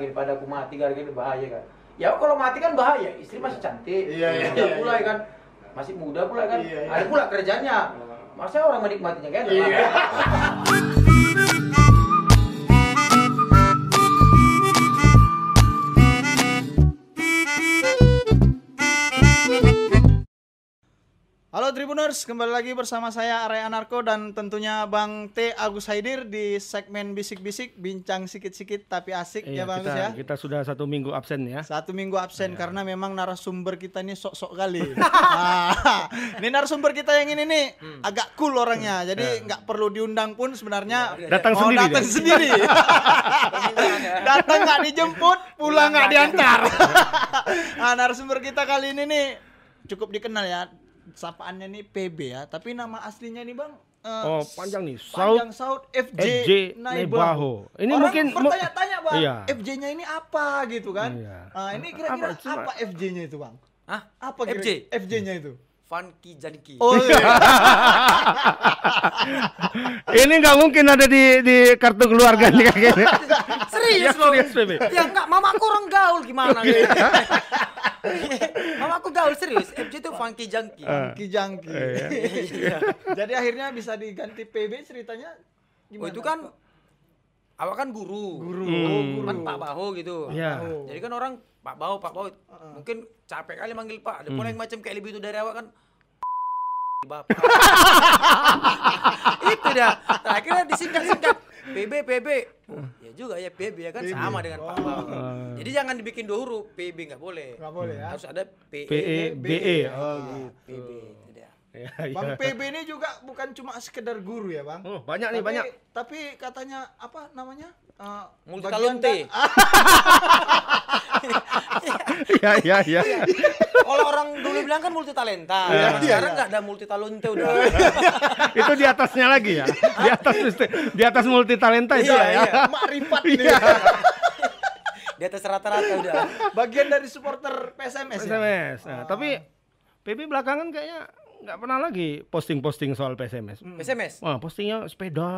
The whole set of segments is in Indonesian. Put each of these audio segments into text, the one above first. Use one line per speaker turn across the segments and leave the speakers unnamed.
daripada aku mati gara-gara bahaya kan? Ya kalau mati kan bahaya. Istri masih cantik
Iya, iya,
muda
iya,
pula
iya.
kan? Masih muda pula kan?
Iya, iya.
ada pula kerjanya. Masa orang menikmatinya kan
Iya.
Tribuners, kembali lagi bersama saya Arya Anarko dan tentunya Bang T Agus Haidir di segmen bisik-bisik, bincang sikit-sikit tapi asik ya
Iya,
Bang
kita,
Agus ya.
kita sudah satu minggu absen ya.
Satu minggu absen karena memang narasumber kita ini sok-sok kali. nah, ini narasumber kita yang ini nih agak cool orangnya, jadi nggak perlu diundang pun sebenarnya
Datang
mau
sendiri
datang sendiri. datang nggak dijemput, pulang nggak diantar. nah, narasumber kita kali ini nih cukup dikenal ya. Sapaannya nih PB ya, tapi nama aslinya nih Bang eh,
Oh, panjang nih.
Panjang Saud FJ,
FJ Naibaho. Ini
Orang
mungkin-
bertanya-tanya bang,
Iya.
FJ-nya ini apa gitu kan?
Iya.
Nah, ini kira-kira
Apa,
apa FJ-nya itu bang?
Hah?
Apa kira-
FJ?
FJ-nya itu?
Funky Janki.
Oh iya.
Ini nggak mungkin ada di di kartu keluarga nih kayak gini.
serius loh.
serius, Bebe.
Ya enggak, mama aku orang gaul gimana gitu. mama aku gaul serius. FJ itu Funky Janki.
Eh.
Ki Jangki.
Iya.
Jadi akhirnya bisa diganti PB ceritanya gimana?
Oh itu kan awak kan guru.
guru.
Hmm.
Oh, guru.
Kan Pak Baho gitu.
Iya.
Oh.
Jadi kan orang Pak Baho, Pak Baho mungkin capek kali manggil Pak. Ada pula yang macam kayak lebih itu dari awak kan Bapak. itu dah. Nah, akhirnya disingkat-singkat PB PB. Oh, ya juga ya PB ya kan sama dengan Pak Baho.
Oh.
Jadi jangan dibikin dua huruf, PB nggak boleh.
Nggak boleh ya.
Harus ada PE.
PE BE.
Oh,
Ya,
gitu.
PB.
Ya,
Bang
ya.
PB ini juga bukan cuma sekedar guru ya bang?
Oh, banyak nih,
Tapi-
banyak.
Tapi katanya apa namanya? Eh,
Multi
bagian
talente.
da-
Iya, iya, iya.
Kalau orang dulu bilang kan multi talenta.
Iya,
Zaman
iya,
sekarang
iya.
nggak ada multi talente udah.
Itu di atasnya lagi ya. Di atas di atas multi talenta itu
Iya,
ya.
iya.
Makrifat nih.
Iya.
Di atas rata-rata udah.
Bagian dari supporter PSMS ya?
PSMS. Nah, tapi PB belakangan kayaknya nggak pernah lagi posting-posting soal PSMS.
SMS.
Wah, postingnya sepeda,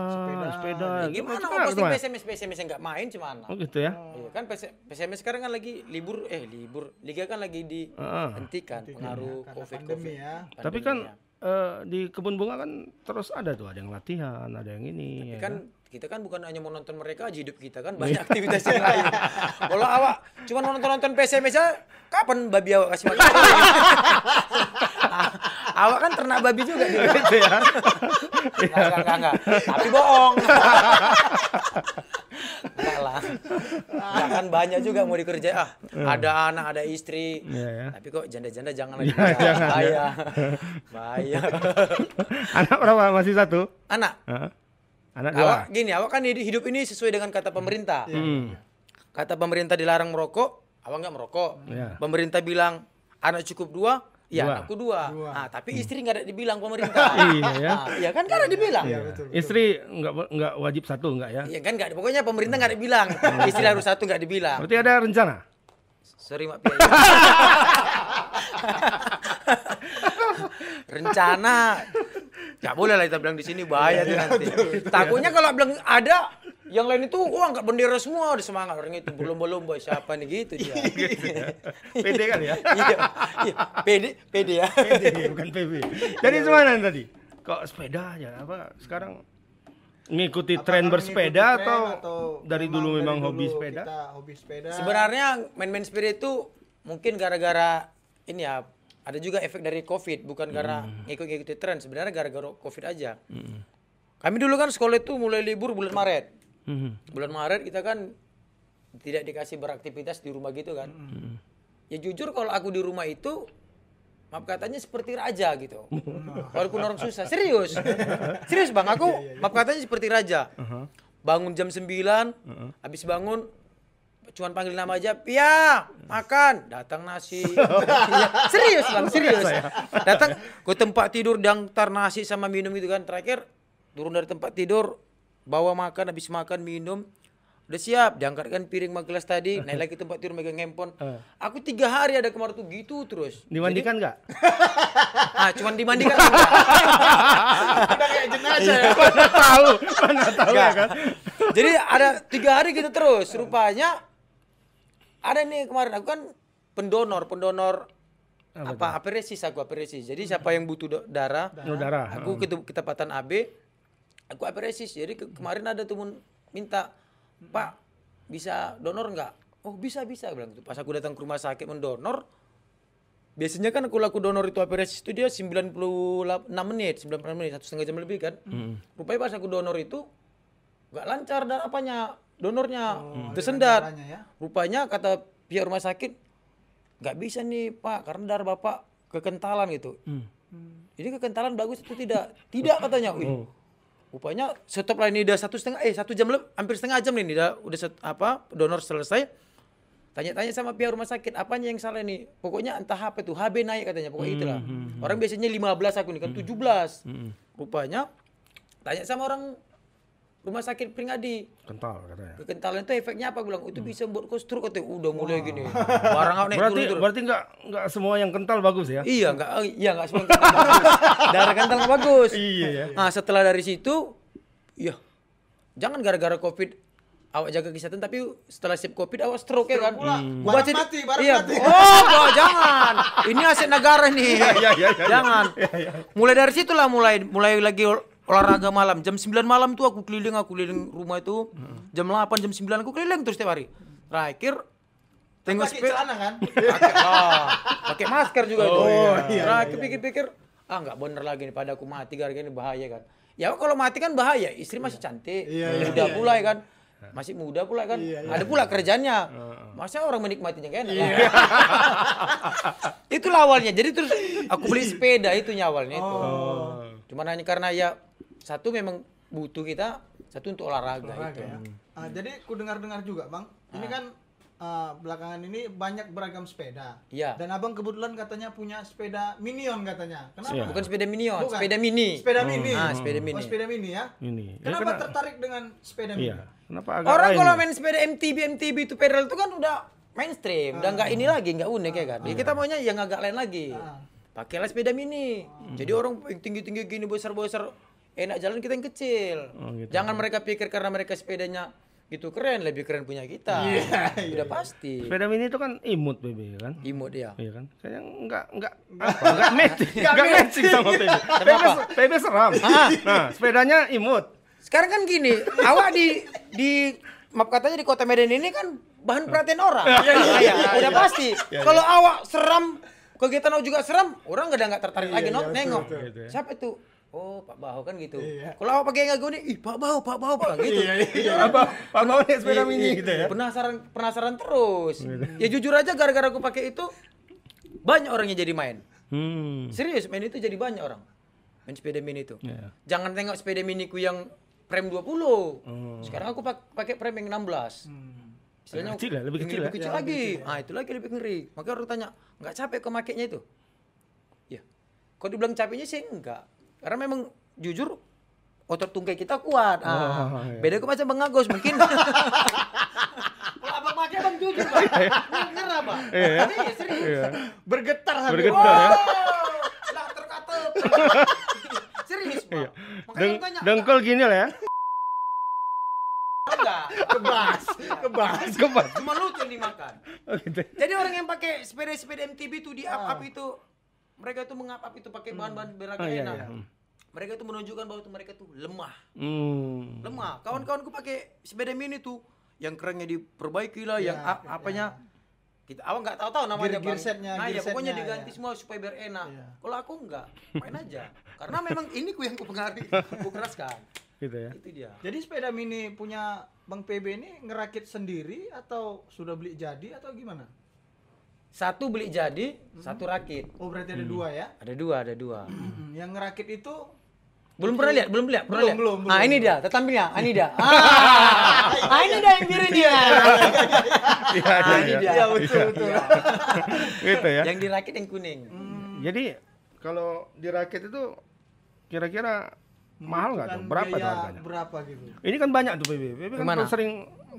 sepeda.
Ya, gimana
Itu
mau
kan
posting
gimana?
PSMS PSMS yang nggak main cuman.
Oh gitu ya.
Iya kan PS- PSMS sekarang kan lagi libur eh libur liga kan lagi dihentikan pengaruh
Karena
covid
pandemi
covid.
ya.
Tapi kan eh, di kebun bunga kan terus ada tuh, ada yang latihan, ada yang ini. ya
kan kita kan bukan hanya mau nonton mereka aja hidup kita kan banyak aktivitas yang lain. Kalau awak cuma nonton nonton PSMS aja, kapan babi awak kasih makan? awak kan ternak babi juga.
Gitu ya.
Enggak, enggak, enggak. Tapi bohong. enggak lah. Enggak kan banyak juga mau dikerjain. Ah, ada anak, ada istri.
Iya, ya.
Tapi kok janda-janda jangan lagi.
Jangan, jangan,
Bahaya. Bahaya.
Anak berapa? Masih satu?
Anak,
Hah? Anak dua.
awak gini, awak kan hidup ini sesuai dengan kata pemerintah.
Hmm.
Kata pemerintah dilarang merokok, awak nggak merokok.
Iya.
Pemerintah bilang anak cukup dua, ya
Dua.
anakku dua.
Dua.
Ah, tapi istri nggak ada dibilang pemerintah.
Iya, ya.
Ah, iya kan nggak ada dibilang.
Iya betul.
Istri nggak nggak wajib satu nggak ya?
Iya kan nggak. Pokoknya pemerintah nggak ada bilang. Istri harus satu nggak dibilang.
Berarti ada rencana?
Sorry mak. Rencana. Nggak boleh lah kita bilang di sini bahaya tuh nanti. Takutnya kalau bilang ada yang lain itu wah nggak bendera semua udah semangat orang itu berlomba-lomba siapa nih gitu dia.
PD kan ya?
Iya, iya, pede, pede ya.
PD bukan PB. Jadi gimana tadi? Kok sepeda aja apa sekarang ngikuti tren
Apakah
bersepeda
mengikuti
atau,
tren
dari dulu
memang dari
hobi
dulu
sepeda?
Hobi sepeda.
Sebenarnya main-main sepeda itu mungkin gara-gara ini ya ada juga efek dari covid bukan karena ngikut-ngikuti tren sebenarnya gara-gara covid aja. Kami dulu kan sekolah itu mulai libur bulan Maret.
Mhm.
bulan Maret kita kan tidak dikasih beraktivitas di rumah gitu kan. Ya jujur kalau aku di rumah itu maaf katanya seperti raja gitu. Walaupun orang susah, serius. serius Bang, aku maaf katanya seperti raja. Bangun jam 9, habis bangun cuman panggil nama aja, Pia, makan, datang nasi. Iya, serius bang, serius. Datang ke tempat tidur, dangtar nasi sama minum gitu kan. Terakhir turun dari tempat tidur, bawa makan, habis makan minum, udah siap, diangkatkan piring sama gelas tadi, naik lagi tempat tidur megang handphone. Aku tiga hari ada kemarin tuh gitu terus.
Dimandikan nggak?
Ah, cuman dimandikan.
Udah kayak jenazah ya.
Mana tahu, mana tahu ya kan?
Jadi ada tiga hari gitu terus. Rupanya ada nih kemarin aku kan pendonor, pendonor apa, apresis aku apresis. Jadi siapa yang butuh darah,
Oh, darah.
aku ketemu ketepatan AB, aku apresis. Jadi ke- kemarin ada temen minta, Pak bisa donor nggak? Oh bisa bisa bilang gitu. Pas aku datang ke rumah sakit mendonor, biasanya kan aku laku donor itu apresis itu dia 96 menit, 96 menit, satu setengah jam lebih kan. Rupanya pas aku donor itu nggak lancar dan apanya donornya tersendat.
darahnya ya.
Rupanya kata pihak rumah sakit nggak bisa nih pak karena darah bapak kekentalan gitu. Jadi kekentalan bagus itu tidak tidak katanya. Wih, rupanya stop lah ini udah satu setengah eh satu jam lebih hampir setengah jam nih udah udah set- apa donor selesai. Tanya-tanya sama pihak rumah sakit, apanya yang salah nih? Pokoknya entah apa tuh, HB naik katanya, pokoknya itulah. Orang biasanya 15 aku nih kan 17. Rupanya tanya sama orang rumah sakit Pringadi,
Kental katanya.
kekentalan itu efeknya apa? Gue bilang, itu bisa buat kau stroke katanya. Udah mulai gini. Barang naik
Berarti
turun, turun.
berarti nggak nggak semua yang kental bagus ya?
Iya, enggak iya enggak semua kental bagus. Darah kental nggak bagus.
Iya ya.
Nah, setelah dari situ, ya jangan gara-gara Covid awak jaga kesehatan tapi setelah sip Covid awak stroke ya kan.
pula.
Gua
Barang
baca di-
mati, barang
iya.
mati.
Oh, Bro, jangan. Ini aset negara nih.
iya, iya, iya.
Jangan. Mulai dari situlah mulai mulai lagi olahraga malam. Jam 9 malam tuh aku keliling, aku keliling rumah itu. Jam 8, jam 9 aku keliling terus setiap hari. Terakhir tengok
Pakai
sepeda
celana kan?
pakai lah pakai masker juga
Oh,
tuh.
iya, iya,
Nah,
iya.
pikir-pikir ah nggak bener lagi nih pada aku mati gara-gara ini bahaya kan. Ya kalau mati kan bahaya, istri masih cantik,
Iya, iya,
muda
iya,
pula ya kan. Masih muda pula kan.
Iya, iya.
Ada pula kerjanya. Masa orang menikmatinya kan enak. Itulah awalnya. Jadi terus aku beli sepeda itu awalnya itu.
Oh.
Cuman hanya karena ya satu memang butuh kita, satu untuk olahraga,
Olahraga
itu.
ya. Ah, jadi ku dengar-dengar juga, Bang. Ini kan ah, belakangan ini banyak beragam sepeda.
Iya.
Dan Abang kebetulan katanya punya sepeda Minion katanya. Kenapa?
Iya.
Bukan sepeda minion,
Bukan.
sepeda mini.
Sepeda mini.
Ah, sepeda
Oh,
mini.
sepeda mini ya.
Ini. Ya,
Kenapa
kena-
tertarik dengan sepeda mini?
Iya. Kenapa agak
Orang
lain
kalau
ya?
main sepeda MTB MTB itu pedal itu kan udah mainstream, udah nggak ini lagi, nggak unik ya kan. Ya, kita maunya yang agak lain lagi.
Ah.
Pakailah sepeda mini. Jadi orang tinggi-tinggi gini besar-besar enak jalan kita yang kecil.
Oh, gitu.
Jangan mereka pikir karena mereka sepedanya gitu keren, lebih keren punya kita. udah pasti.
Sepeda mini itu kan imut BB kan?
Imut dia.
Iya kan? Kayaknya enggak enggak apa? Enggak matching. Enggak matching sama PB. PB, PB seram. Nah, sepedanya imut.
Sekarang kan gini, awak di di maaf katanya di kota Medan ini kan bahan perhatian orang. Iya, iya, udah pasti. Kalau awak seram, kegiatan awak juga seram, orang nggak nggak tertarik lagi nengok. Siapa itu? Oh, Pak Bahu kan gitu.
Iya.
Kalau awak pakai nggak gini, ih Pak Bahu, Pak Bahu, Pak gitu.
Apa? Apa mau naik sepeda
Iya,
mini
iya.
gitu ya?
Penasaran penasaran terus. Ya jujur aja gara-gara aku pakai itu banyak orang yang jadi main.
Hmm.
Serius main itu jadi banyak orang. Main sepeda mini itu.
Iya.
Jangan tengok sepeda miniku yang frame 20.
Oh.
Sekarang aku pak- pakai frame yang 16. Istilahnya
Lebih kecil ya, lebih
yang
kecil ya?
lebih kecil lagi. Ah, itu lagi lebih ngeri. Maka orang tanya, "Enggak capek kau makainya itu?" Ya. Kalau dibilang capeknya sih enggak. Karena memang jujur otot tungkai kita kuat. Ah,
Oh, iya.
beda aku macam Bang Agus mungkin. Abang pakai abang jujur, Bang. Ngerah, Bang.
Iya.
Serius.
Iya.
Bergetar sampai
Bergetar ya.
Lah terkata. Serius, Bang.
Iya.
Makanya
Deng
tanya,
dengkul gini lah ya.
enggak?
kebas, kebas.
Kebat.
Cuma lucu yang dimakan.
Oh, gitu.
Jadi orang yang pakai sepeda-sepeda MTB itu di up-up itu mereka itu mengap-up itu pakai bahan-bahan beragam
Oh, iya,
enak.
iya. Hmm.
Mereka itu menunjukkan bahwa itu mereka tuh lemah.
Hmm.
Lemah. Kawan-kawanku pakai sepeda mini tuh yang kerennya diperbaiki lah,
Iya,
yang a- apanya kita awak nggak tahu-tahu namanya
Gear- gear setnya,
Nah,
gear
ya pokoknya
setnya,
diganti
ya.
semua supaya biar enak.
Iya.
Kalau aku enggak, main aja. Karena memang ini ku yang ku pengaruhi, ku keraskan.
Gitu ya.
Itu dia.
Jadi sepeda mini punya Bang PB ini ngerakit sendiri atau sudah beli jadi atau gimana?
Satu beli jadi, satu rakit.
Oh berarti ada dua ya?
Ada dua, ada dua.
Hmm, Yang ngerakit itu
Belum pernah lihat, belum lihat, pernah
Belum,
lihat.
belum,
Ah,
belum.
ini dia, tetampilnya. Ah, ini dia. Ah, ah ini dia yang biru dia.
Iya,
Ah,
iya,
ini
iya.
dia.
ya betul betul.
Gitu ya.
Yang dirakit yang kuning.
Jadi kalau dirakit itu kira-kira mahal nggak tuh? Berapa tuh harganya?
Berapa gitu?
Ini kan banyak tuh PB. PB kan sering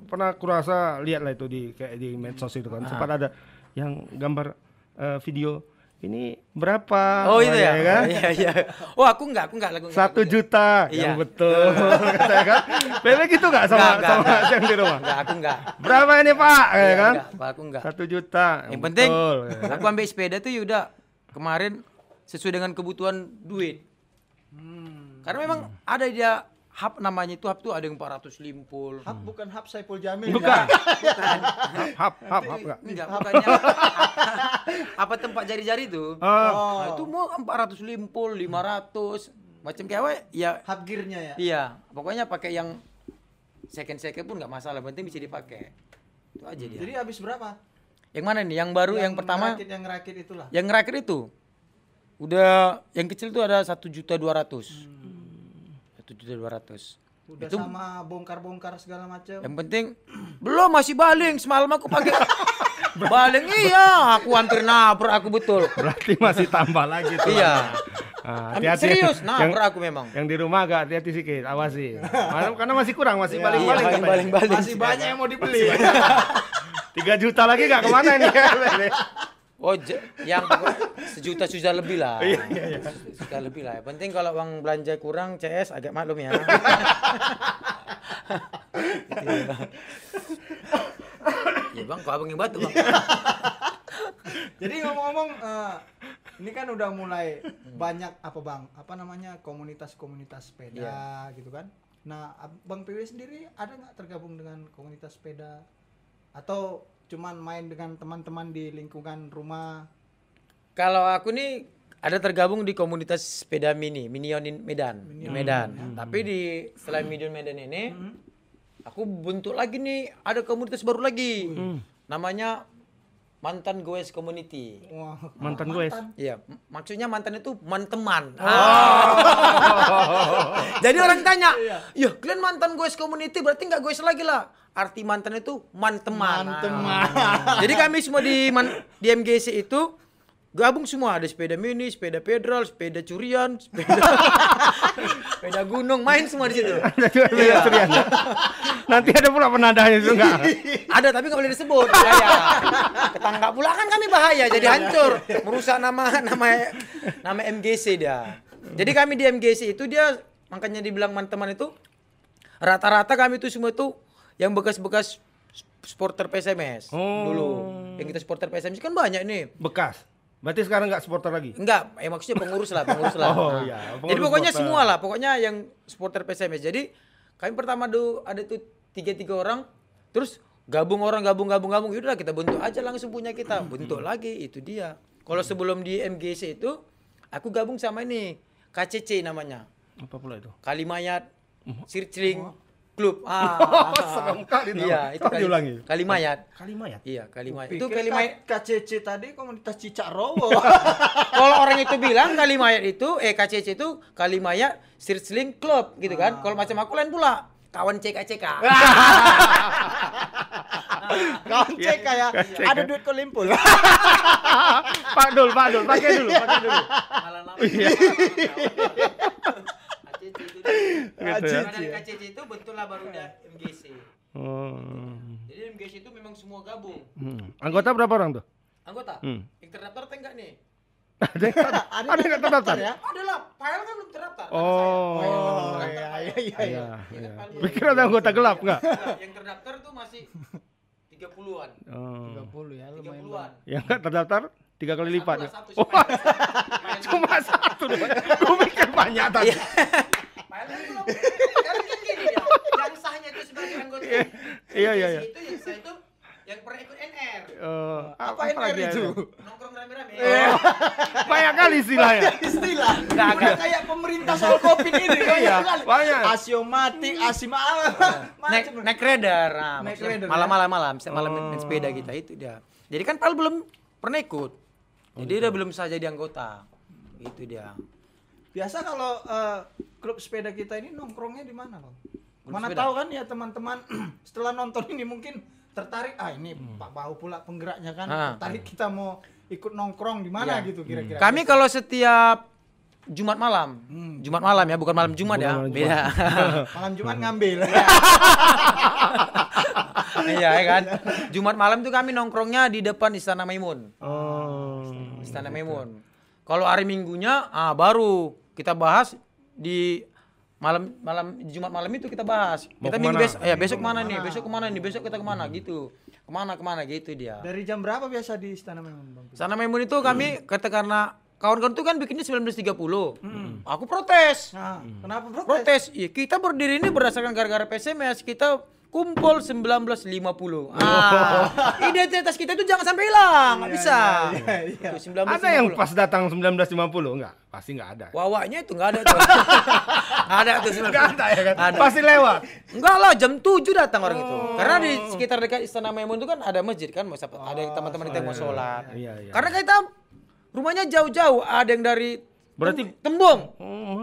pernah kurasa lihat lah itu di kayak di medsos itu kan. Sempat ada yang gambar eh, video ini berapa?
Oh itu ya?
kan?
Iya iya. Oh aku enggak, aku enggak lagu. enggak,
Satu
enggak.
juta,
Iya.
yang betul. Katanya kan? Bebe gitu nggak sama
Enggak, enggak,
sama
enggak.
yang di rumah?
Enggak, aku enggak.
Berapa ini Pak? Ya
Iya,
kan?
enggak, Pak, aku enggak.
Satu juta.
Yang penting
betul, ya kan?
aku ambil sepeda tuh Yuda kemarin sesuai dengan kebutuhan duit. Karena memang ada dia hub namanya itu hub tuh ada yang 400 limpul.
Hap bukan Hap Saipul Jamil.
Bukan.
ya?
Hap, hap, hap nggak?
Enggak, bukannya apa tempat jari-jari itu.
Oh,
Nah, itu mau 400 limpul, 500 macam kayak apa, ya
Hap gearnya ya.
iya, pokoknya pakai yang second second pun nggak masalah, yang penting bisa dipakai. Itu aja dia.
Jadi habis berapa?
yang mana nih? Yang baru yang, pertama
ngerakit, yang ngerakit itulah.
yang ngerakit itu udah yang kecil tuh ada satu juta dua ratus satu juta dua ratus
Udah
itu
sama bongkar-bongkar segala macam.
yang penting belum masih baling semalam aku pakai baling iya aku hampir nabrak aku betul
berarti masih tambah lagi tuh.
iya
Ah,
Hampir
hati-hati.
serius
Yang-
nabrak aku memang
Yang di rumah agak hati-hati sedikit, awasi. Karena- Karena masih kurang, masih
Iya,
baling-baling.
iya, baling-baling.
Masih banyak yang mau dibeli.
Tiga juta lagi gak ke mana ini?
oh yang sejuta sudah lebih lah
Iya, iya, iya.
sejuta lebih lah penting kalau uang belanja kurang CS agak maklum ya ya bang kok abang yang batu bang
Jadi ngomong-ngomong eh, ini kan udah mulai banyak apa Bang? Apa namanya? komunitas-komunitas sepeda gitu kan. Nah, Bang PW sendiri ada nggak tergabung dengan komunitas sepeda atau cuman main dengan teman-teman di lingkungan rumah?
Kalau aku nih ada tergabung di komunitas sepeda mini, Minionin Medan, di Medan. Tapi di selain Minion Medan ini, aku bentuk lagi nih ada komunitas baru lagi, namanya mantan goes community.
Wah,
Mantan gue.
Iya, maksudnya mantan itu manteman. Ah. Jadi orang tanya, ya kalian mantan goes community berarti nggak goes lagi lah. Arti mantan itu manteman.
Manteman.
Jadi kami semua di man- di MGC itu gabung semua ada sepeda mini, sepeda pedal, sepeda curian, sepeda sepeda gunung, main semua di situ.
Ada juga beda curian. Nanti ada pula penadanya itu enggak?
Ada tapi nggak boleh disebut. Bahaya. Ketangkap pula kan kami bahaya jadi hancur, merusak nama nama nama MGC dia. Jadi kami di MGC itu dia makanya dibilang teman itu rata-rata kami itu semua itu yang bekas-bekas supporter PSMS
Oh.
dulu. Yang kita supporter PSMS kan banyak nih.
Bekas. Berarti sekarang enggak supporter lagi?
Enggak, eh maksudnya pengurus lah, pengurus lah.
Oh,
Nah.
iya,
Jadi
pengurus
pokoknya
supporter.
semua lah, pokoknya yang supporter PSMS. Jadi kami pertama dulu ada tuh tiga tiga orang, terus gabung orang gabung gabung gabung, yaudah kita bentuk aja langsung punya kita, bentuk lagi itu dia. Kalau sebelum di MGC itu, aku gabung sama ini KCC namanya,
Apa pula itu?
Kalimayat Circling Club. Ah,
serem kali nama.
Iya, itu Kali-
diulangi.
Kalimayat.
Kalimayat.
Iya, Kalimayat. Itu Kalimayat.
KCC tadi komunitas Cicak Rowo.
kalau orang itu bilang Kalimayat itu eh KCC itu Kalimayat Searchling Club gitu kan. Kalau macam aku lain pula kawan CKCK.
Kawan CK ya.
CK.
Ada duit kau limpul.
Pak Dul, Pak Dul, pakai dulu, pakai dulu.
Malah.
Iya.
KCC itu.
Gitu ya.
Dari KCC itu betul lah baru ada MGC.
Oh.
Jadi MGC itu memang semua gabung.
Hmm. Anggota berapa orang tuh?
Anggota,
Hmm.
yang terdaftar atau enggak nih?
Ada yang ada yang nggak terdaftar
ya?
Ada lah, file kan belum terdaftar.
Oh.
belum
Oh,
terdaftar,
iya, iya, iya,
Iya,
Iya
iya.
kan,
Pikir ada anggota gelap enggak?
Enggak, yang terdaftar tuh masih 30-an.
Oh.
30 ya lumayan.
30-an.
Yang nggak terdaftar tiga kali lipat.
Satu
ya? Oh, cuma satu doang. Gue pikir banyak tadi.
Iya. Yang sahnya itu sebagai anggota.
Iya, iya, iya, iya.
Itu yang sah itu yang pernah ikut NR.
Eh,
Apa
lagi
NR
ada?
itu?
Nongkrong rame-rame.
Oh, banyak kali istilahnya.
Istilah. Udah
enggak.
kayak pemerintah soal Covid ini.
Iya, banyak.
Asiomatik, asima
Naik
macam.
naik radar. Nah,
Naik radar,
malam-malam malam, setiap malam
Oh.
main sepeda kita itu dia. Jadi kan Pal belum pernah ikut. Jadi dia belum sah jadi anggota. Itu dia.
Biasa kalau eh, klub sepeda kita ini nongkrongnya di mana, Bang? Mana
sepeda?
tahu kan ya teman-teman setelah nonton ini mungkin tertarik ah ini Pak Bahu pula penggeraknya kan
Ah.
tertarik kita mau ikut nongkrong di mana
Iya.
gitu kira-kira.
Kami kalau setiap Jumat malam,
Hmm.
Jumat malam ya, bukan malam Jumat
Bukan
ya,
malam Jumat.
beda.
malam Jumat ngambil.
iya ya kan. Jumat malam tuh kami nongkrongnya di depan Istana Maimun.
Oh.
Istana Memun. Kalau hari Minggunya ah baru kita bahas di malam malam Jumat malam itu kita bahas.
Mau
kita minggu besok ya besok ke mana nih? Besok ke mana nih? Besok kita ke mana gitu. Ke mana ke mana gitu dia.
Dari jam berapa biasa di Istana Memun, Bang?
Istana Memun itu kami kata karena kawan-kawan itu kan bikinnya 19.30. Aku protes.
Nah, kenapa bro?
Protes. Iya, kita berdiri ini berdasarkan gara-gara PSMS. Kita kumpul 1950. Ah, identitas kita itu jangan sampai hilang, nggak bisa. Tuh, 1950.
Ada yang pas datang 1950 enggak? Pasti enggak ada.
Wawanya itu nggak ada tuh. Ada tuh
Enggak ada ya kan?
Ada.
Pasti lewat.
Enggak lah, jam 7 datang orang itu. Karena di sekitar dekat Istana Maimun itu kan ada masjid kan, mau siapa- ada teman-teman kita yang mau sholat.
Iya, iya.
Karena kita rumahnya jauh-jauh, ada yang dari
Berarti-
Tem- Tembung,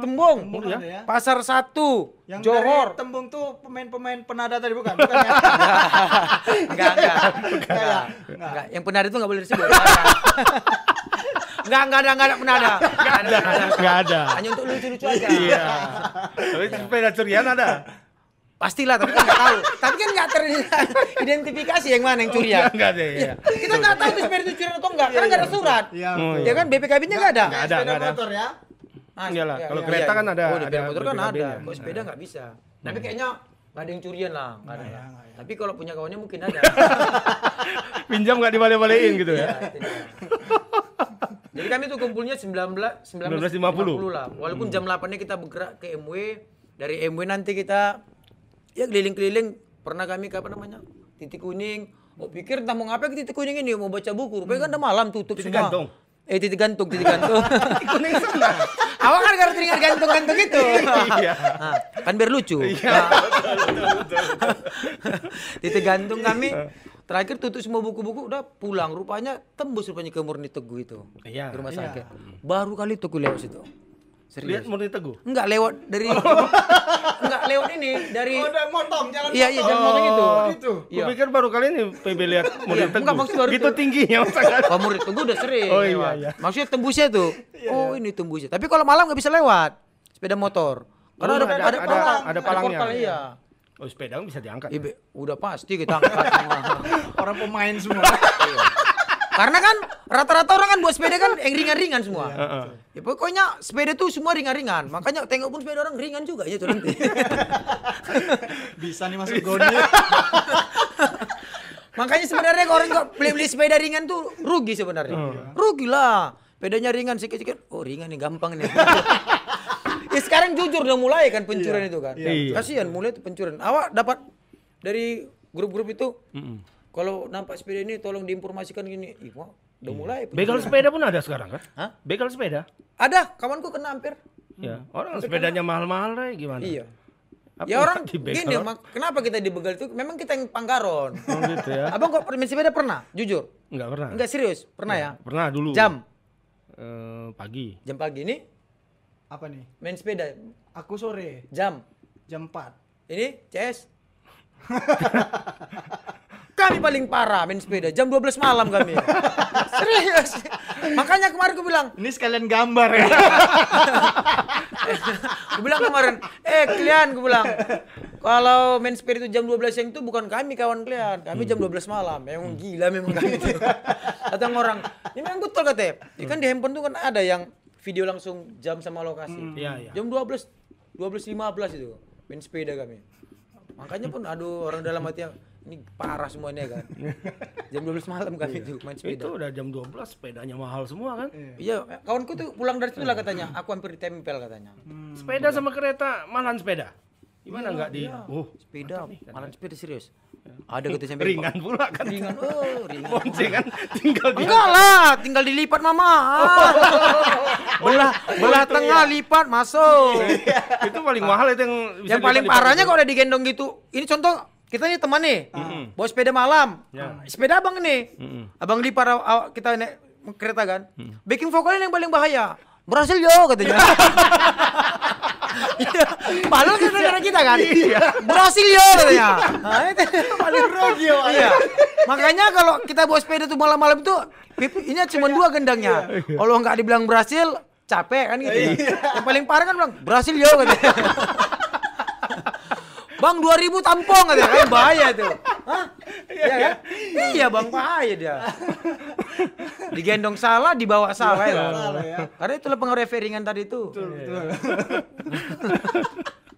Tembung,
Bukan ya?
Pasar Satu,
Yang
Johor.
dari Tembung tuh pemain-pemain penada tadi bukan? Bukan ya?
enggak, enggak, enggak, enggak. Yang penada itu enggak boleh disebut. Enggak, enggak ada, enggak ada penada. Enggak ada, enggak ada.
Enggak ada.
Hanya untuk lucu-lucu aja.
Iya. Tapi sepeda curian ada.
Pastilah, tapi kan enggak tahu. Tapi kan enggak teridentifikasi yang mana yang curian.
Enggak ada ya.
Kita enggak tahu itu sepeda itu curian atau enggak, karena enggak ada surat.
Iya.
Oh,
Ya kan BPKB-nya enggak ada.
Enggak ada, enggak ada.
motor ya?
Ah,
Enggak lah,
iya,
kalau
iya,
kereta
iya.
kan ada-
Oh,
ada
motor kan ada. Kok sepeda nggak bisa. Tapi kayaknya nggak ada yang curian lah. nggak ada lah. Tapi kalau punya kawannya mungkin ada.
Pinjam enggak dibalik-balikin gitu
Iya,
ya.
Jadi kami tuh kumpulnya 19
1950.
1950 lah. Walaupun jam 8-nya kita bergerak ke MW, dari MW nanti kita ya keliling-keliling. Pernah kami ke apa namanya? Titik kuning. Oh pikir entah mau ngapain ke titik kuning ini mau baca buku. Rupanya kan udah malam tutup
Titik
semua.
gantung.
Eh titik gantung, titik gantung.
Kuning sana.
Awak kan gara teringat gantung-gantung itu.
Iya.
Nah, kan biar lucu. Nah. Titik gantung kami terakhir tutup semua buku-buku udah pulang rupanya tembus rupanya ke Murni Teguh itu.
Iya.
Di rumah sakit. Baru kali itu aku lewat situ.
Lihat
Serius.
murni teguh.
Enggak lewat dari enggak lewat ini dari
Oh, udah motong jalan
Iya iya jalan motong itu.
gitu.
Iya.
Kupikir baru kali ini PB lihat murni
Iya,
teguh.
enggak, maksud baru
Gitu
itu.
tingginya masa kan?
Kalau Murni Teguh udah sering.
Oh, iya,
lewat.
iya.
Maksudnya tembusnya tuh. Oh ini tembusnya. Tapi kalau malam nggak bisa lewat sepeda motor. Karena
Oh,
ada,
ada-
ada,
ada-
palang,
ada palangnya.
portal, iya.
Oh, sepeda bisa diangkat.
Iya, Be, udah pasti kita angkat semua.
Orang pemain semua.
Karena kan rata-rata orang kan buat sepeda kan yang ringan-ringan semua.
Heeh.
Ya pokoknya sepeda tuh semua ringan-ringan. Makanya tengok pun sepeda orang ringan juga ya tuh nanti.
Bisa nih masuk goni.
Makanya sebenarnya kalau orang beli-beli sepeda ringan tuh rugi sebenarnya. Rugi lah. Sepedanya ringan sikit-sikit. Oh ringan nih gampang nih. ya sekarang jujur udah mulai kan pencurian itu kan.
Iya.
Kasihan mulai itu pencurian. Awak dapat dari grup-grup itu.
Mm-mm.
Kalau nampak sepeda ini tolong diinformasikan gini. Ih, wah, udah mulai.
Begal sepeda pun ada sekarang kan?
Hah?
Begal sepeda.
Ada, kawanku kena hampir.
Ya, orang sepedanya mahal-mahal deh gimana?
Iya.
Apa
ya orang
dibegal?
gini, mak- kenapa kita dibegal itu? Memang kita yang panggaron.
Oh gitu ya.
Abang kok main sepeda pernah? Jujur?
Enggak pernah.
Enggak serius? Pernah ya?
Pernah dulu.
Jam?
Eh, pagi.
Jam pagi ini
Apa nih?
main sepeda.
Aku sore
Jam?
jam 4.
Ini CS? kami paling parah main sepeda. Jam 12 malam kami. serius. Makanya kemarin aku bilang,
Ini sekalian gambar ya.
Gue bilang kemarin, eh kalian gue bilang, kalau main sepeda itu jam 12 siang itu bukan kami kawan kalian, kami jam 12 malam. Memang gila memang kami itu. Datang orang, ini memang betul katanya. Ya kan di handphone tuh kan ada yang video langsung jam sama lokasi.
Iya, iya.
Jam 12, 12.15 itu main sepeda kami. Makanya pun aduh orang dalam hati ini parah semuanya kan. Jam 12 malam kami itu main sepeda.
Itu udah jam 12 sepedanya mahal semua kan?
Iya, kawanku tuh pulang dari situ lah katanya, aku hampir ditempel katanya.
Sepeda sama kereta malahan sepeda. Gimana enggak di Oh,
Sepeda, malam sepeda serius. Ada gitu sampai
ringan pula kan.
Ringan, oh ringan.
Boncengan tinggal di
Enggak lah, tinggal dilipat mama. Ah. belah belah tengah lipat masuk.
itu paling mahal itu yang
Yang paling parahnya kalau udah digendong gitu. Ini contoh kita nih teman nih, bawa sepeda malam.
Ya.
Sepeda abang nih,
Mm-mm.
abang lipat aw- aw- kita naik kereta kan. Backing vokalnya yang paling bahaya. Berhasil yo katanya. Iya. Padahal kan negara kita kan. Berhasil yo katanya. Nah, itu paling rugi yo. Iya. Makanya kalau kita bawa sepeda tuh malam-malam itu ini cuma dua gendangnya. Kalau nggak dibilang berhasil, capek kan gitu. Yang paling parah kan bilang berhasil yo katanya. Bang 2000 tampung katanya kan bahaya itu. Hah? Iya kan? Iya bang bahaya dia. Digendong salah, dibawa salah ya.
ya.
Karena itulah pengaruh ringan tadi itu.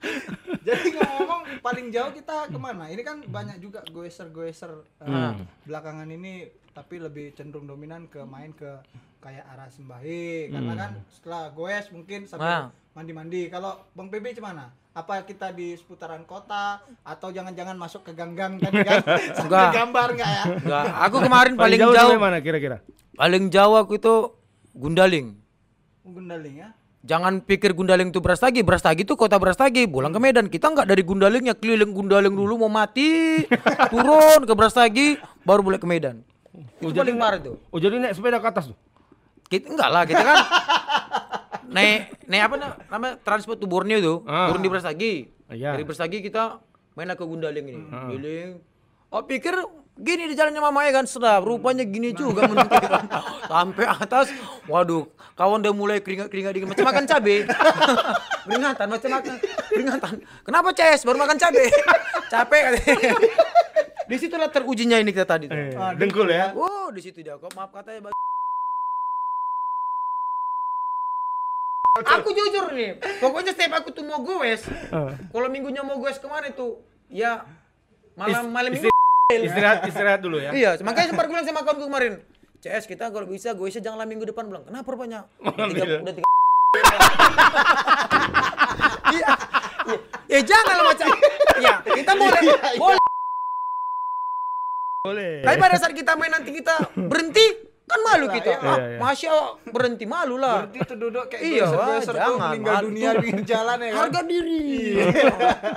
Jadi ngomong paling jauh kita ke mana? Ini kan banyak juga goeser-goeser uh,
Hmm.
belakangan ini tapi lebih cenderung dominan ke main ke kayak arah Sembahi karena kan setelah goes mungkin sambil
Hmm.
Mandi-mandi. Kalau Bang PB gimana? Apa kita di seputaran kota atau jangan-jangan masuk ke gang-gang tadi kan? Sambil gambar enggak ya?
Enggak, aku kemarin paling,
jauh,
jauh,
sampai mana kira-kira?
paling jauh aku itu Gundaling.
Gundaling ya.
Jangan pikir Gundaling itu Brastagi, Brastagi itu kota Brastagi, pulang ke Medan. Kita nggak dari Gundalingnya keliling Gundaling dulu mau mati, turun ke Brastagi, baru boleh ke Medan. Itu paling parah tuh.
Oh jadi naik sepeda ke atas tuh?
Kita enggak lah, kita kan naik naik apa na- namanya transport to Borneo tuh,
Ah.
turun di Brastagi.
Iya.
Dari Brastagi kita main ke Gundaling ini, keliling. Oh pikir gini di jalannya mama ya kan sedap, rupanya gini juga. Sampai atas, waduh, kawan udah mulai keringat keringat dingin macam makan cabe. Keringatan macam makan keringatan. Kenapa CS baru makan cabe? Capek. Di situlah terujinya ini kita tadi tuh.
Eh, dengkul ya?
Oh, di situ dia kok maaf katanya. Aku jujur nih, pokoknya setiap aku tuh mau goes, kalau minggunya mau goes ke mana tuh, ya malam malam minggu.
Istirahat istirahat dulu ya.
Iya, makanya sempat gue bilang sama kawanku kemarin, CS kita kalau bisa goesnya janganlah minggu depan bilang. Kenapa rupanya? Udah tiga, udah tiga. Iya, iya. Ya jangan lah macam. Iya, kita boleh, boleh.
Boleh.
Tapi pada saat kita main nanti kita berhenti, kan malu kita.
iya,
Ah,
iya.
Masya Allah, berhenti malu lah.
Berarti itu duduk kayak
Iya,
tuh
jangan,
meninggal
malu.
dunia di jalan ya kan?
Harga diri.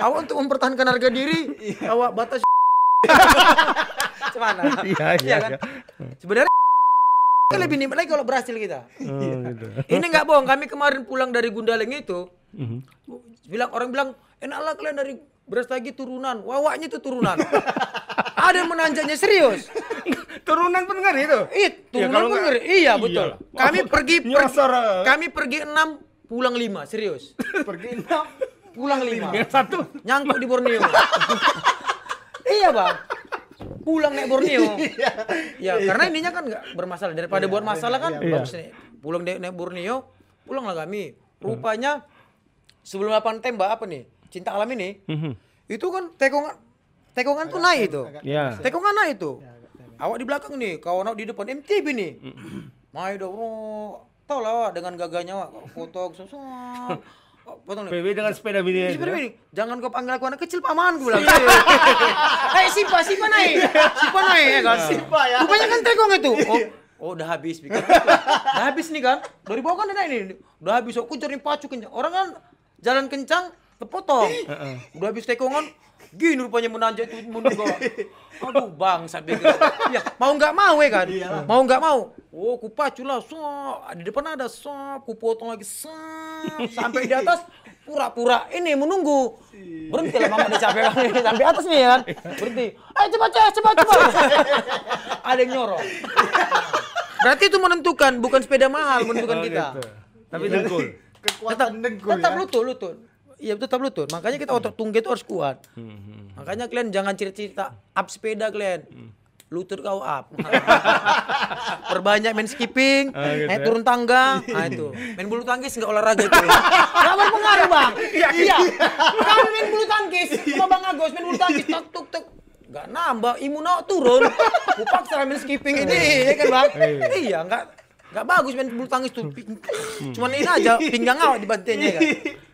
Awak untuk mempertahankan harga diri, awak batas. Gimana?
Iya, iya,
kan?
iya.
Sebenarnya kan lebih nikmat lagi kalau berhasil kita.
Oh, gitu.
Ini nggak bohong, kami kemarin pulang dari Gundaling itu,
Mhm.
bilang orang bilang enaklah kalian dari Brastagi turunan, wawaknya itu turunan. Ada yang menanjaknya serius.
Turunan pun ngeri itu.
Ih,
Ya,
turunan
kalau
pun ngeri. Iya betul.
Iyalah.
Kami pergi,
eh.
kami pergi enam, pulang lima, serius.
Pergi enam.
Pulang lima.
Yang satu
Nyangkut di Borneo. Iya bang. Pulang naik Borneo. ya karena ininya kan nggak bermasalah daripada buat masalah kan
iya.
bagus nih. Pulang naik, naik Borneo, pulanglah kami. Rupanya sebelum lapangan tembak apa nih? Cinta alam ini.
Mhm.
Itu kan tekongan tekongan tuh naik itu.
Ya.
Tekongan naik itu. Awak di belakang nih, kawan awak di depan MTB nih. Main dong. Tau lah dengan gagahnya awak foto Potong nih.
PB dengan sepeda mini
sebenarnya ini, jangan kau panggil aku anak kecil paman gue bilang. Hei Sipa, Sipa naik, Sipa naik ya kan.
Sipa ya.
Rupanya kan tekong itu. Oh, oh udah habis pikir. udah habis nih kan. Dari bawah kan ada ini. Udah habis. Aku cari pacu kencang. Orang kan jalan kencang terpotong. Udah habis tekongan. Gini rupanya menanjak itu mundur bawah. Aduh bang, saya pikir. Ya, mau nggak mau ya kan? Mau nggak mau. Oh, ku pacu lah. So, di depan ada so, ku potong lagi so, sampai di atas pura-pura ini menunggu. Berhenti lah mama udah capek banget sampai atas nih ya kan. Berhenti. Ayo cepat cepat cepat cepat. ada yang nyorong. Berarti itu menentukan bukan sepeda mahal menentukan
Oh,
kita.
gitu. Tapi dengkul.
Kekuatan dengkul
tetap
ya.
lutut lutut iya tetap lutut. Makanya kita otot tunggu itu harus kuat. Makanya kalian jangan cerita-cerita up sepeda kalian lutut kau up. Perbanyak main skipping
gitu
naik
ya.
turun tangga. Nah itu. Main bulu tangkis nggak olahraga itu nggak berpengaruh bang. Iya kami main bulu tangkis. Sama bang Agus main bulu tangkis. Tuk tuk tuk. Nggak nambah imun awak turun. Kupaksa main skipping ini ya kan bang? Iya nggak nggak bagus main bulu tangkis tuh cuman ini aja pinggang awak dibantainya kan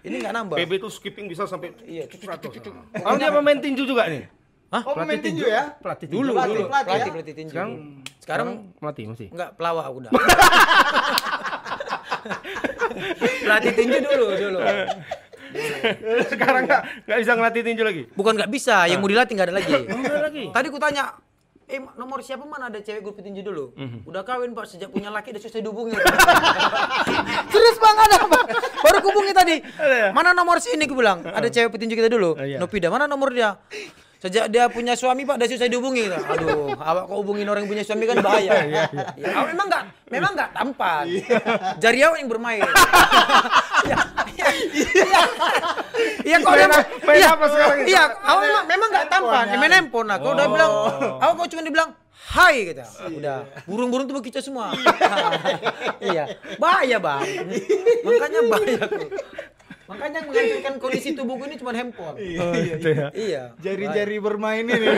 ini nggak nambah
PB itu skipping bisa sampai
Iya, cucuk,
100. Oh dia pemain tinju juga nih?
Hah?
Oh, pemain tinju ya?
Pelatih tinju.
dulu
Pelatih,
dulu
pelatih
pelatih
ya?
pelatih tinju
Sekarang
sekarang
pelatih masih.
enggak pelawak udah pelatih tinju dulu dulu
Sekarang nggak nggak bisa ngelatih tinju lagi.
bukan nggak bisa yang mau dilatih nggak ada lagi
Ada lagi.
tadi ku tanya eh nomor siapa mana ada cewek grup tinju dulu
Mhm.
udah kawin pak sejak punya laki udah susah dihubungi serius bang ada bang baru hubungi tadi mana nomor sini ku bilang ada cewek petinju kita dulu
Oh, iya.
Nopida mana nomor dia Sejak dia punya suami pak, udah susah dihubungi. Aduh, awak kok hubungin orang yang punya suami kan bahaya.
Iya,
Ya, awak memang nggak, memang nggak tampan. Jari awak yang bermain. Ya, ya, ya. Iya kok dia
apa- main
iya,
apa sekarang itu?
Iya, awal memang, memang nggak tampan.
ya.
Main handphone nah. Kalau udah bilang, awal kau cuma dibilang Hai gitu. Udah, burung-burung tuh begitu semua. iya, bahaya bang. Makanya bahaya kok. Makanya yang menghancurkan kondisi tubuhku ini cuma handphone.
Oh, gitu ya.
Iya.
Jari-jari bermain ini.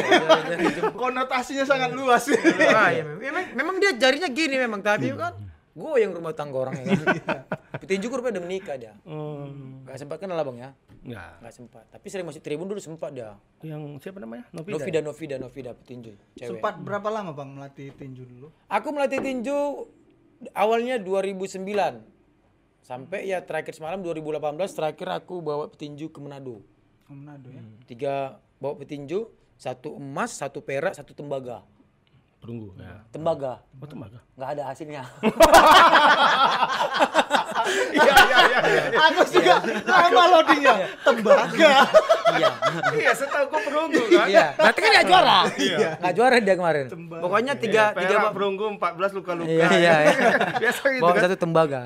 Konotasinya sangat luas.
Bahaya memang. memang. Memang dia jarinya gini memang, tapi kan gue yang rumah tangga orang ya kan. Petinju gue rupanya udah menikah dia.
Oh,
Gak sempat kenal lah bang ya.
enggak.
Gak sempat. Tapi sering masuk tribun dulu sempat dia.
Yang siapa namanya? Novida.
Novida, Novida, Novida petinju. Cewek.
Sempat berapa lama bang melatih tinju dulu?
Aku melatih tinju awalnya 2009 sampai ya terakhir semalam 2018 terakhir aku bawa petinju ke Manado.
Ke Manado ya.
Tiga bawa petinju, satu emas, satu perak, satu tembaga.
Perunggu. Ya.
Tembaga
Oh, tembaga.
nggak ada hasilnya.
Iya, iya, iya.
Aku juga sama loadingnya. Tembaga.
Iya.
Iya, setahu kok perunggu kan?
Iya. Berarti kan nggak juara. Nggak juara dia kemarin.
Tembaga.
Pokoknya tiga
Iya,
tiga
perak perunggu 14 luka-luka.
Iya, iya, iya.
Biasa gitu
Bawa
kan.
satu tembaga.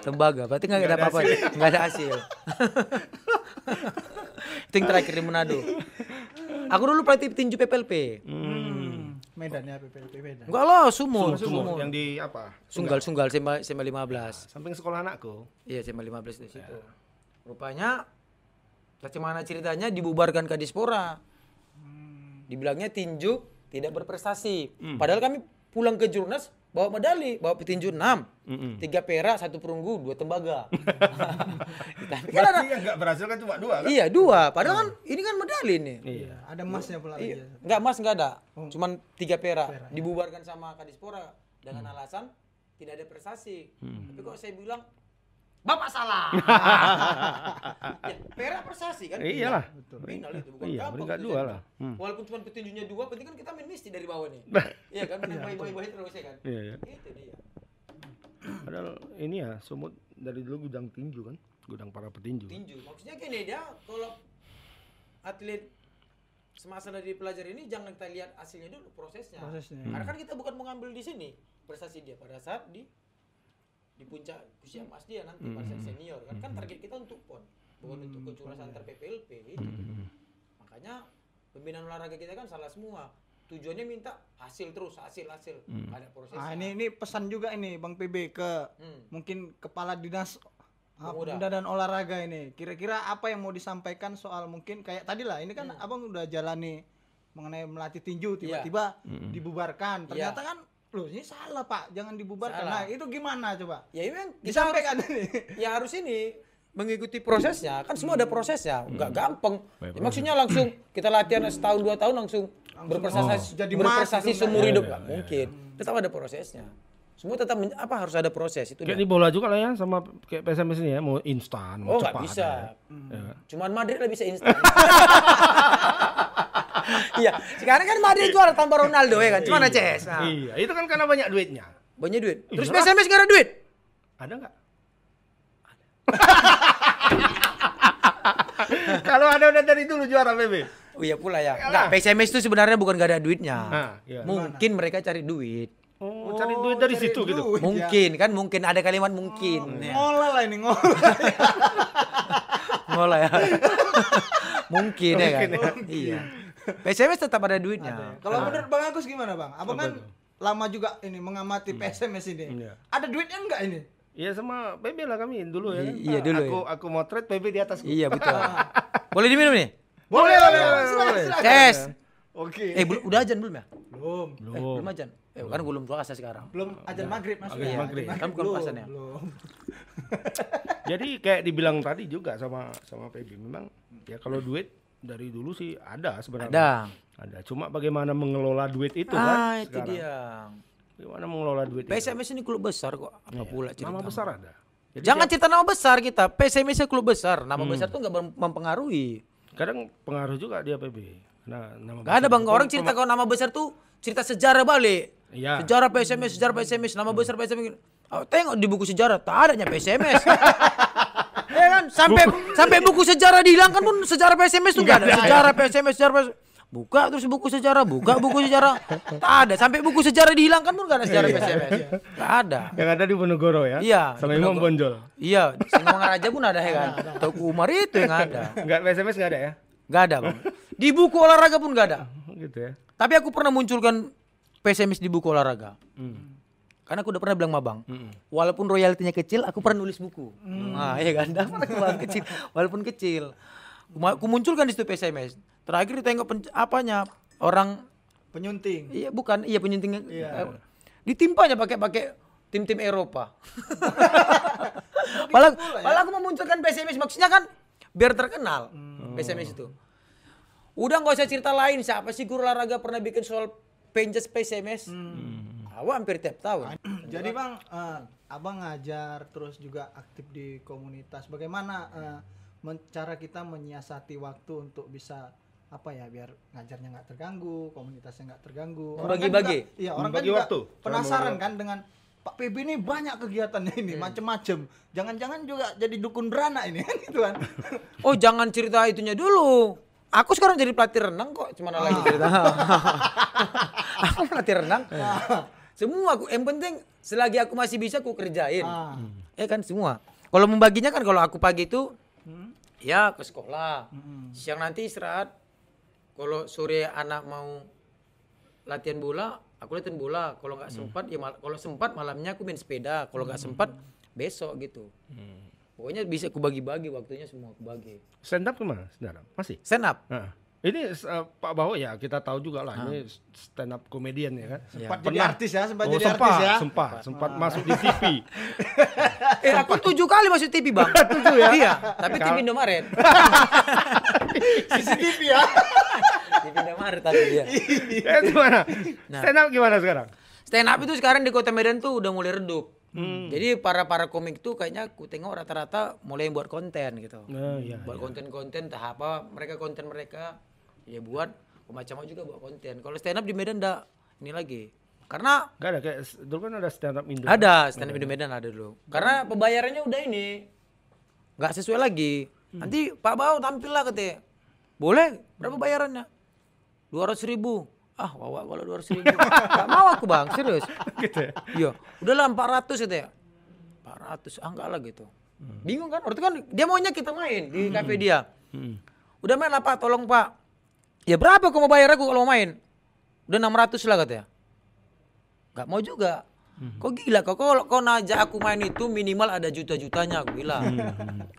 tembaga. Berarti nggak ada apa-apa. Nggak ada hasil. Itu yang terakhir di Manado. Aku dulu pelatih tinju PPLP.
Hmm. Medan ya PPLP Medan.
Enggak lah, sumo.
Sumur yang di apa?
Sunggal, sunggal, SMA, SMA 15.
Samping sekolah anakku.
Iya, SMA 15 di situ. Rupanya, bagaimana ceritanya dibubarkan ke Dispora. Dibilangnya tinju tidak berprestasi. Padahal kami pulang ke Jurnas bawa medali, bawa petinju 6. Tiga perak, satu perunggu, dua tembaga. Tapi kan ada,
yang nggak berhasil kan cuma dua kan?
iya dua. Padahal kan ini kan medali nih.
Iya.
Ada emasnya pula lagi. ya.
Enggak mas enggak ada. Cuman tiga perak. Dibubarkan sama Kadispora dengan alasan tidak ada prestasi. Tapi kok saya bilang Bapak salah. ya, perak prestasi kan?
Iyalah.
Final itu bukan
Iya,
gampang.
peringkat
itu
dua
jadi.
lah. Hmm.
Walaupun cuma petinjunya dua, penting kan kita main misti dari bawah nih. iya kan, menang bayi-bayi terus ya kan.
Iya, iya.
Itu dia.
Padahal ini ya, Sumut dari dulu gudang tinju kan? Gudang para petinju.
Tinju. Maksudnya gini dia kalau atlet semasa dari pelajar ini jangan kita lihat hasilnya dulu prosesnya.
Prosesnya.
Karena kan kita bukan mengambil di sini prestasi dia pada saat di di puncak usia emas dia nanti pada saat senior kan kan target kita untuk pon bukan untuk kejuaraan antar PPLP itu. Makanya pembinaan olahraga kita kan salah semua. Tujuannya minta hasil terus, hasil hasil. Nggak ada prosesnya.
Ah ini ini pesan juga ini Bang PB ke
Hmm.
mungkin kepala dinas ah,
Pemuda.
pemuda dan olahraga ini. Kira-kira apa yang mau disampaikan soal mungkin kayak tadi lah ini kan
Hmm.
abang udah jalani mengenai melatih tinju tiba-tiba dibubarkan. Ternyata kan loh ini salah pak jangan dibubarkan.
Salah.
Nah itu gimana coba?
Ya kita harus-
Disampaikan ini.
ya harus ini mengikuti prosesnya kan semua ada prosesnya nggak gampang ya, maksudnya langsung kita latihan setahun dua tahun langsung berprestasi
jadi
berprestasi
mas gitu,
seumur
nggak
hidup nggak mungkin tetap ada prosesnya semua tetap men- apa harus ada proses itu
Kayak
dia.
di bola juga lah ya sama kayak PSMS ini ya, mau instan, mau
oh nggak
cepat.
bisa
ya. Ya kan?
cuman Madrid lah bisa instan iya sekarang kan Madrid juara tanpa Ronaldo ya kan gimana Ces nah,
Iya, itu kan karena banyak duitnya.
banyak duit terus
Iyalah.
PSMS nggak ada duit
Ada nggak? Kalau ada udah dari dulu juara PB.
oh iya pula ya nggak PSMS itu sebenarnya bukan nggak ada duitnya
Ah, iya.
mungkin mereka cari duit
Oh, cari duit dari
cari
situ gitu.
duit, ya.
Mungkin kan mungkin ada kalimat mungkin. Ya.
Ngolah lah ini ngolah.
Ngolah ya. mungkin ya kan. Iya. PSMS tetap ada duitnya.
Kalau menurut Bang Agus gimana Bang? Abang kan lama juga ini mengamati PSMS ini.
Iya.
Ada duitnya enggak ini?
Iya sama PB lah kami dulu ya. kan?
Iya, dulu
Aku aku motret PB di atas.
Iya betul. Boleh diminum nih?
Boleh, boleh, boleh. Boleh.
silakan.
Tes.
Oke.
Eh belum udah ajan belum ya?
Belum.
Eh,
Belum.
belum ajan. Eh kan belum puasa sekarang.
Belum ajan maghrib masuk.
Maghrib,
ya?
maghrib.
Kan bukan
belum,
puasan ya?
Belum.
Jadi kayak dibilang tadi juga sama sama PB memang ya kalau duit dari dulu sih ada sebenarnya.
Ada.
Ada. Cuma bagaimana mengelola duit itu kan?
Ah itu
sekarang.
dia.
Bagaimana mengelola duit itu?
PSMS ini klub besar kok. Apa
Iya.
pula cerita?
Nama besar ada. Jadi
Jangan cerita nama besar kita. PSMS klub besar. Nama besar tuh nggak mem- mempengaruhi.
kadang pengaruh juga dia PB. Nah, nama
Gak ada bang,
itu
orang cerita kalau nama besar tuh cerita sejarah balik.
Iya.
Sejarah PSMS, sejarah PSMS, nama besar PSMS. Oh, tengok di buku sejarah, tak adanya PSMS. ya kan, sampai sampai buku sejarah dihilangkan pun sejarah PSMS tuh gak ada. Sejarah PSMS, sejarah PSMS. Buka terus buku sejarah, buka buku sejarah. Tak ada. Sampai buku sejarah dihilangkan pun gak ada sejarah PSMS. Gak ada.
Yang ada di Ponorogo ya?
Iya,
Sama Imam. Bonjol.
Iya, Singowang Raja pun ada ya kan. Tauku Umar itu yang ada.
Enggak SMS enggak ada ya?
Gak ada bang. Di buku olahraga pun gak ada.
Gitu ya.
Tapi aku pernah munculkan PSMS di buku olahraga. Karena aku udah pernah bilang sama bang, walaupun royaltinya kecil, aku pernah nulis buku. Nah, iya kan, Dah pernah aku bilang kecil, walaupun kecil. Aku munculkan di situ PSMS. Terakhir ditengok pen- apanya orang,
Penyunting.
iya bukan, iya penyunting. eh, Ditimpanya pakai pakai tim-tim Eropa. Malah, malah aku memunculkan PSMS maksudnya kan biar terkenal PSMS itu. Udah nggak usah cerita lain siapa sih guru olahraga pernah bikin soal penjas PSMS? Awak hampir tiap tahun.
Jadi bang, eh, abang ngajar terus juga aktif di komunitas. Bagaimana men- cara kita menyiasati waktu untuk bisa apa ya biar ngajarnya nggak terganggu, komunitasnya nggak terganggu. Orang kan
Membagi-bagi.
juga- Iya orang kan
Membagi
juga
waktu.
penasaran kan dengan Pak PB ini banyak kegiatannya ini macem-macem. Jangan-jangan juga jadi dukun beranak ini kan gitu kan.
Oh jangan cerita itunya dulu. Aku sekarang jadi pelatih renang kok, cuma lagi cerita. aku pelatih renang. Semua aku, yang penting selagi aku masih bisa aku kerjain.
Ah.
Ya kan semua. Kalau membaginya kan kalau aku pagi itu ya ke sekolah. Siang nanti istirahat. Kalau sore anak mau latihan bola, aku latihan bola. Kalau nggak sempat ya mal- kalau sempat malamnya aku main sepeda. Kalau nggak sempat besok gitu. Pokoknya bisa aku bagi-bagi waktunya semua aku bagi.
Stand up ke mana? Stand up? Masih?
Stand up.
Nah, ini eh, Pak Bawo ya kita tahu juga lah ini stand up komedian ya kan.
Sempat jadi artis ya, sempat
Oh,
jadi
sempat,
artis ya.
sempat, sempat masuk di TV.
Eh aku tujuh kali masuk TV bang. tujuh ya? Iya. Tapi TV Indomaret.
CCTV ya.
TV Indomaret tapi dia.
eh, gimana?
Nah.
Stand up gimana sekarang?
Stand up itu sekarang di Kota Medan tuh udah mulai redup. Jadi para para komik tuh kayaknya aku tengok rata-rata mulai buat konten gitu.
Oh, iya,
buat konten-konten entah apa mereka konten mereka ya buat macam juga buat konten. Kalau stand up di Medan enggak ini lagi. Karena
Gak ada kayak dulu kan ada stand up Indo.
ada stand up di Medan ada dulu. Karena pembayarannya udah ini nggak sesuai lagi. Nanti Pak Bau tampil lah katanya. Boleh? Berapa bayarannya? Dua ratus ribu. Ah, wawa kalau dua ratus ribu. Gak mau aku bang, serius.
gitu ya.
Iya, udahlah empat ratus gitu ya. Empat ratus, ah enggak lah gitu. Bingung kan? Waktu kan dia maunya kita main di kafe dia. Udah main lah pak, tolong pak. Ya berapa kau mau bayar aku kalau mau main? Udah 600 lah katanya. Gak mau juga. Kok gila kok kalau kau najak aku main itu minimal ada juta-jutanya aku bilang.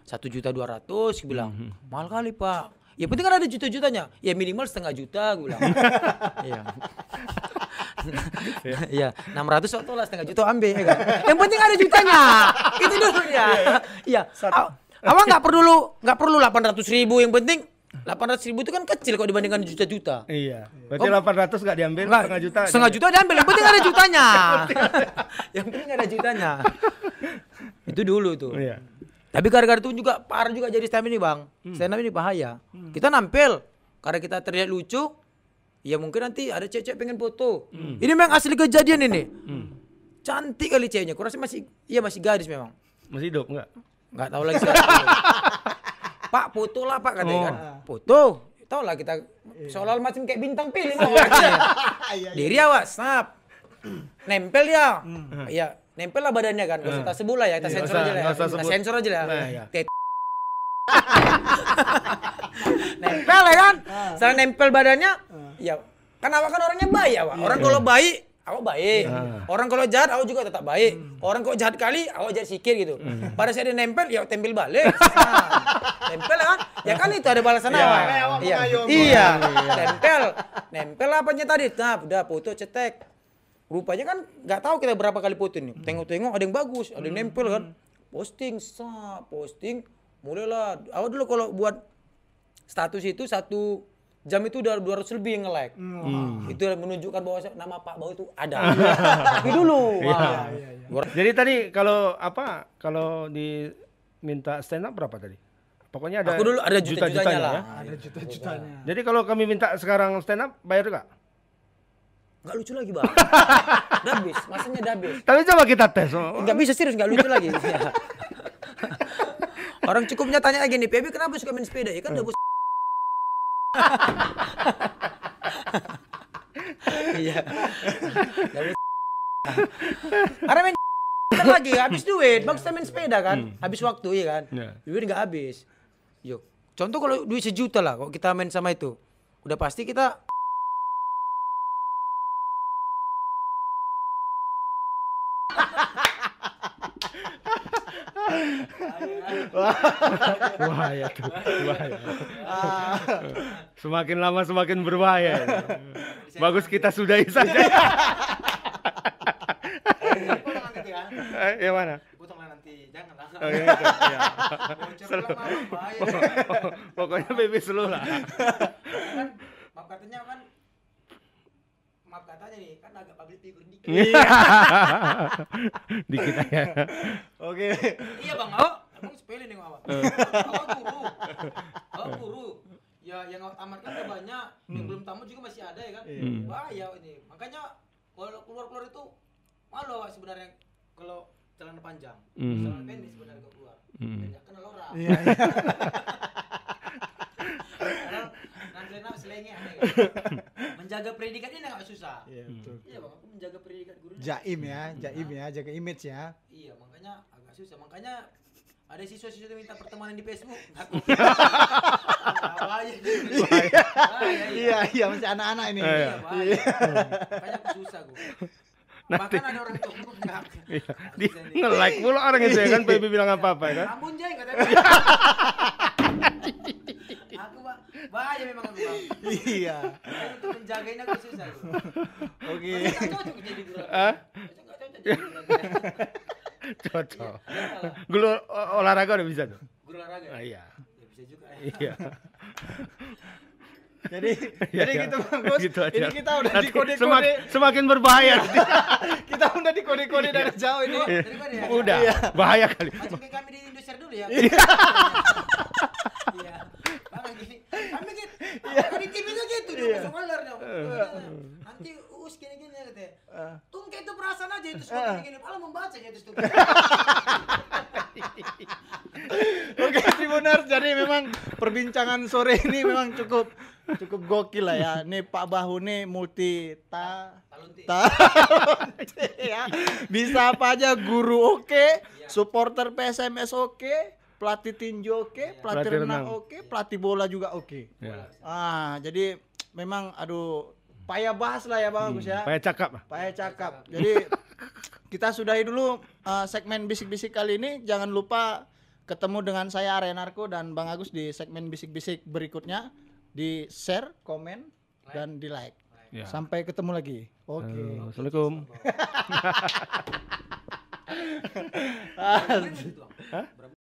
Satu juta dua ratus bilang. Mahal kali pak. Ya penting kan ada juta-jutanya. Ya minimal setengah juta aku bilang. Iya. Iya, 600 atau lah setengah juta ambil ya kan. Yang penting ada jutanya. Itu dulu ya. Iya. Aw- Awak nggak perlu nggak perlu 800 ribu. Yang penting 800 ribu itu kan kecil kalau dibandingkan juta-juta.
Iya. Berarti 800 gak diambil,
Nggak,
setengah juta.
Setengah juta diambil. Yang penting ada jutanya. yang penting ada jutanya. itu dulu tuh.
Iya.
Tapi gara-gara itu juga parah juga jadi stand ini bang. Stand up ini bahaya. Kita nampil karena kita terlihat lucu. Ya mungkin nanti ada cewek pengen foto. Ini memang asli kejadian ini. Cantik kali ceweknya. Kurasa masih, iya masih gadis memang.
Masih hidup enggak?
Nggak tahu lagi. pak foto lah pak katanya kan. Foto. Tahu lah kita seolah macam kayak bintang film.
Iya,
Diri awak snap. Nempel ya. Iya, nempel lah badannya kan. Gak usah kita sebut lah ya, kita
Iya,
sensor aja lah ya. Kita sensor aja lah.
Nah, iya.
Nempel ya kan? Setelah nempel badannya, ya kan awak kan orangnya baik awak. Orang kalau baik, awak baik. Orang kalau jahat, awak juga tetap baik. Orang kalau jahat kali, awak jahat sikit gitu. Pada saat dia nempel, ya tempel balik. Nah, nempel kan? Ya kan itu ada balasan
Iya.
awak.
Awak
Iya.
mengayomi.
Iya. Nempel. Nempel apanya tadi? Nah, udah foto cetek. Rupanya kan nggak tahu kita berapa kali foto nih. Tengok-tengok ada yang bagus, ada yang nempel kan. Posting, sa, posting. Mulailah. Awal dulu kalau buat status itu satu jam itu udah 200 lebih yang nge-like. Itu menunjukkan bahwa nama Pak Bau itu ada. Tapi dulu. Wah.
Jadi tadi kalau apa? Kalau diminta stand up berapa tadi? Pokoknya ada
Aku dulu ada juta-jutanya
juta-jutanya
lah.
ya.
Ada juta-jutanya.
Jadi kalau kami minta sekarang stand up bayar enggak?
Nggak lucu lagi, Bang. Masanya udah habis.
Tapi coba kita tes. Oh,
Nggak bisa serius, nggak lucu lagi. Ya. Orang cukupnya tanya lagi nih, PB kenapa suka main sepeda? Ya kan udah
Iya. Karena main bentar lagi habis duit, bagus kita main sepeda kan, habis waktu ya kan,
Iya.
duit nggak habis. Yuk, contoh kalau duit sejuta lah, kalau kita main sama itu, udah pasti kita
Bahaya tuh, bahaya. Semakin lama semakin berbahaya. Bagus kita sudahi saja. Eh, yang mana?
Nanti.
Oh, iya, itu, iya.
Bocor lama, bahaya.
Pokoknya baby slow lah.
kan maaf katanya kan maaf katanya nih kan agak public figure dikit
Dikit aja.
Oke.
iya bang awak nih awak awak guru awak guru ya yang tamat kan udah banyak yang belum tamat juga masih ada ya kan
Hmm.
bahaya ini makanya kalau keluar keluar itu malu awak sebenarnya kalau celana panjang
Hmm.
celana pendek sebenarnya kalau keluar
Hmm.
Dan kenal orang
Iya, iya.
Selenge aneh kan? menjaga predikat ini nggak susah
Iya, betul.
iya bang aku menjaga predikat guru
Jaim ya, jaim ya, jaga image ya.
Iya, makanya agak susah. Makanya ada siswa-siswa yang minta pertemanan di Facebook. Aku. bahaya. Bahaya.
Iya, iya masih anak-anak ini.
Iya.
Iya, aku susah aku. Bahkan ada orang tua aku enggak.
Iya. Nge-like mulu orang itu ya kan baby bilang apa-apa ya kan.
Ampun jeng katanya. aku bah, bahaya memang aku bang.
Iya.
Makanya untuk menjaga ini aku susah. aku.
Oke.
Cocok jadi guru. Cocok.
Cocok.
Iya.
Guru olahraga udah bisa tuh.
Guru olahraga.
Ah, iya.
Ya bisa juga. ya.
Iya.
Jadi
Iya,
jadi
iya.
gitu Bang Gus.
Gitu aja.
Ini kita udah
Nanti
dikode-kode.
semak- semakin berbahaya.
kita udah dikode-kode dari jauh ini.
Oh, dari ya?
Udah, bahaya kali.
Kayak kami di Indosiar dulu ya. Iya. Gini, gitu. Kalau di TV tuh gitu, dia masuk alernya. Nanti us gini-gini ya katanya. Tungke itu perasaan aja itu semua gini-gini. Malah membaca ya itu tuh.
Oke, Tribuners. Jadi memang perbincangan sore ini memang cukup cukup gokil lah ya. Nih Pak Bahu nih multi ta talente ya. Bisa apa aja guru oke, supporter PSMS oke, pelatih tinju oke, pelatih
Pelatih
renang
renang.
oke, pelatih bola juga oke.
Ya.
Ah, jadi memang aduh payah bahas lah ya Bang Agus ya.
Payah cakap lah.
Payah cakap. Jadi kita sudahi dulu uh, segmen bisik-bisik kali ini. Jangan lupa ketemu dengan saya Arya Narko dan Bang Agus di segmen bisik-bisik berikutnya. Di share, komen, dan di like.
Ya.
Sampai ketemu lagi. Oke.
Assalamualaikum.
Menit itu, Bang? Berapa